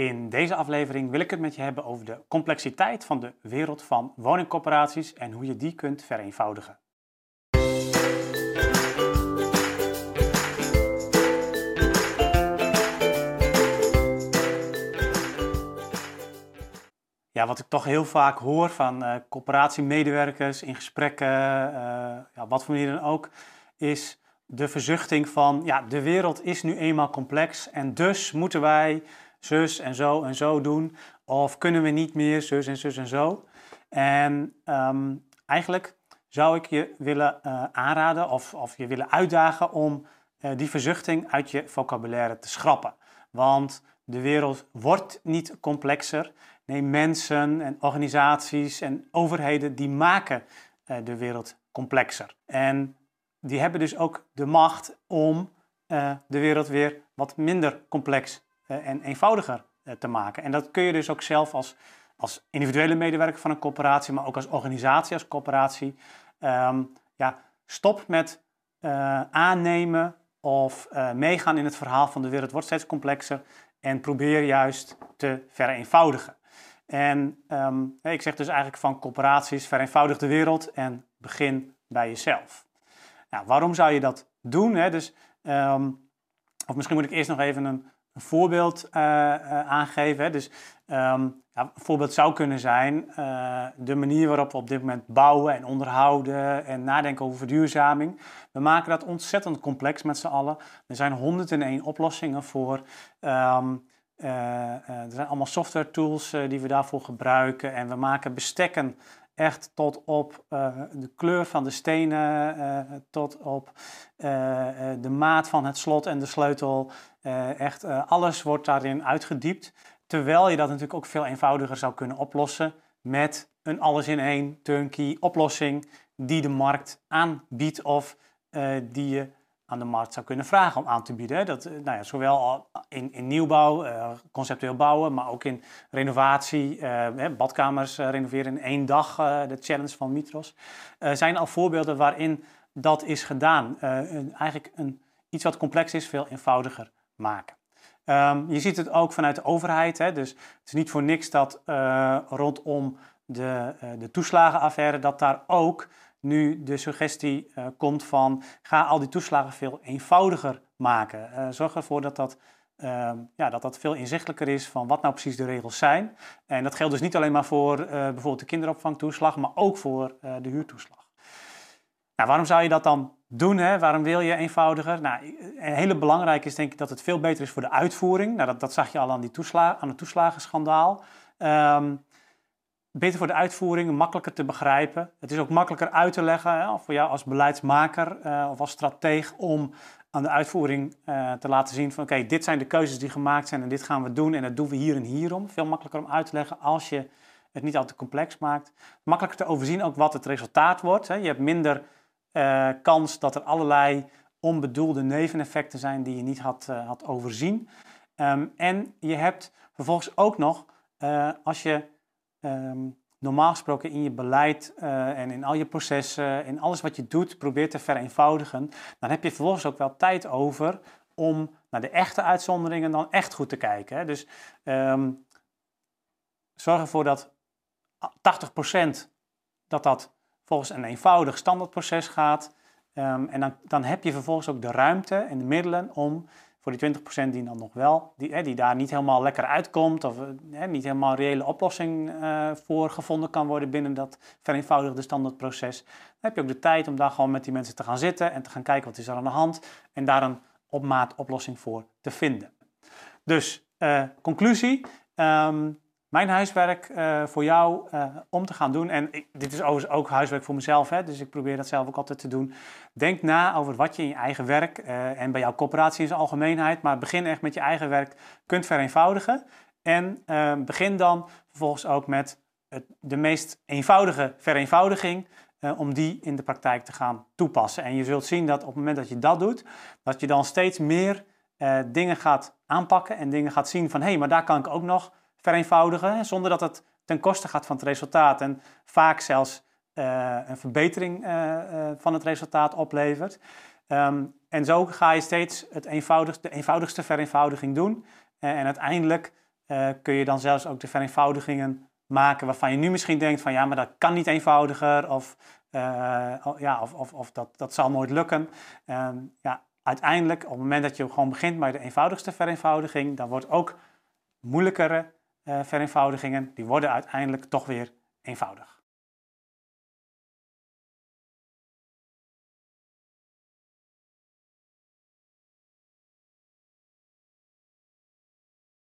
In deze aflevering wil ik het met je hebben over de complexiteit van de wereld van woningcorporaties en hoe je die kunt vereenvoudigen. Ja, wat ik toch heel vaak hoor van uh, corporatiemedewerkers in gesprekken, uh, ja, wat voor manier dan ook, is de verzuchting van ja, de wereld is nu eenmaal complex en dus moeten wij zus en zo en zo doen. Of kunnen we niet meer zus en zus en zo. En ehm, eigenlijk zou ik je willen uh, aanraden of, of je willen uitdagen om uh, die verzuchting uit je vocabulaire te schrappen. Want de wereld wordt niet complexer. Nee, mensen en organisaties en overheden die maken uh, de wereld complexer. En die hebben dus ook de macht om de wereld weer wat minder complex eh, en eenvoudiger eh, te maken. En dat kun je dus ook zelf als, als individuele medewerker van een corporatie, maar ook als organisatie, als corporatie. Um, ja, stop met uh, aannemen of meegaan in het verhaal van de wereld wordt steeds complexer en probeer juist te vereenvoudigen. En um, ik zeg dus eigenlijk van corporaties, vereenvoudig de wereld en begin bij jezelf. Nou, waarom zou je dat doen? Hè? Dus, um, of misschien moet ik eerst nog even een, een voorbeeld uh, uh, aangeven. Hè. Dus um, ja, een voorbeeld zou kunnen zijn uh, de manier waarop we op dit moment bouwen en onderhouden en nadenken over verduurzaming. We maken dat ontzettend complex met z'n allen. Er zijn 101 oplossingen voor. Um, er zijn allemaal software tools die we daarvoor gebruiken en we maken bestekken echt tot op uh, de kleur van de stenen, uh, tot op uh, de maat van het slot en de sleutel. echt alles wordt daarin uitgediept. Terwijl je dat natuurlijk ook veel eenvoudiger zou kunnen oplossen met een alles-in-één turnkey oplossing die de markt aanbiedt of die je aan de markt zou kunnen vragen om aan te bieden. Dat, eh, nou ja, zowel in, in nieuwbouw, uh, conceptueel bouwen, maar ook in renovatie, uh, badkamers renoveren in één dag, de challenge van Mitros. zijn al voorbeelden waarin dat is gedaan. eigenlijk een, iets wat complex is, veel eenvoudiger maken. Um, je ziet het ook vanuit de overheid. Hè? Dus het is niet voor niks dat rondom de, de toeslagenaffaire, dat daar ook nu de suggestie uh, komt van ga al die toeslagen veel eenvoudiger maken. Uh, zorg ervoor dat dat, uh, ja, dat dat veel inzichtelijker is van wat nou precies de regels zijn. En dat geldt dus niet alleen maar voor eh, bijvoorbeeld de kinderopvangtoeslag, maar ook voor de huurtoeslag. Nou, waarom zou je dat dan doen? Hè? Waarom wil je eenvoudiger? Nou, een hele belangrijke is denk ik dat het veel beter is voor de uitvoering. Nou, dat, dat zag je al aan, die toesla aan het toeslagenschandaal. Um, beter voor de uitvoering, makkelijker te begrijpen. Het is ook makkelijker uit te leggen hè, voor jou als beleidsmaker uh, of als strateeg om aan de uitvoering uh, te laten zien van oké, dit zijn de keuzes die gemaakt zijn en dit gaan we doen en dat doen we hier en hierom. Veel makkelijker om uit te leggen als je het niet al te complex maakt. Makkelijker te overzien ook wat het resultaat wordt. Hè. Je hebt minder uh, kans dat er allerlei onbedoelde neveneffecten zijn die je niet had, had overzien. Um, en je hebt vervolgens ook nog, als je um, normaal gesproken in je beleid uh, en in al je processen, in alles wat je doet, probeert te vereenvoudigen, dan heb je vervolgens ook wel tijd over om naar de echte uitzonderingen dan echt goed te kijken. Hè. Dus um, zorg ervoor dat 80% dat dat volgens een eenvoudig standaardproces gaat. Um, en dan, dan heb je vervolgens ook de ruimte en de middelen om voor die 20% die dan nog wel, die, die daar niet helemaal lekker uitkomt of hè, niet helemaal een reële oplossing uh, voor gevonden kan worden binnen dat vereenvoudigde standaardproces, dan heb je ook de tijd om daar gewoon met die mensen te gaan zitten en te gaan kijken wat is er aan de hand en daar een op maat oplossing voor te vinden. Dus uh, conclusie, um, mijn huiswerk uh, voor jou uh, om te gaan doen. En dit is overigens ook huiswerk voor mezelf, hè, dus ik probeer dat zelf ook altijd te doen. Denk na over wat je in je eigen werk uh, en bij jouw coöperatie in zijn algemeenheid, maar begin echt met je eigen werk, kunt vereenvoudigen. En begin dan vervolgens ook met het, de meest eenvoudige vereenvoudiging, om die in de praktijk te gaan toepassen. En je zult zien dat op het moment dat je dat doet, dat je dan steeds meer dingen gaat aanpakken en dingen gaat zien van hé, hey, maar daar kan ik ook nog vereenvoudigen, zonder dat het ten koste gaat van het resultaat en vaak zelfs uh, een verbetering uh, uh, van het resultaat oplevert. Um, en zo ga je steeds het de eenvoudigste vereenvoudiging doen en uiteindelijk kun je dan zelfs ook de vereenvoudigingen maken waarvan je nu misschien denkt van ja, maar dat kan niet eenvoudiger of, ja, of, of, of dat, dat zal nooit lukken. Ehm, ja, uiteindelijk, op het moment dat je gewoon begint met de eenvoudigste vereenvoudiging, dan wordt ook moeilijkere vereenvoudigingen, die worden uiteindelijk toch weer eenvoudig.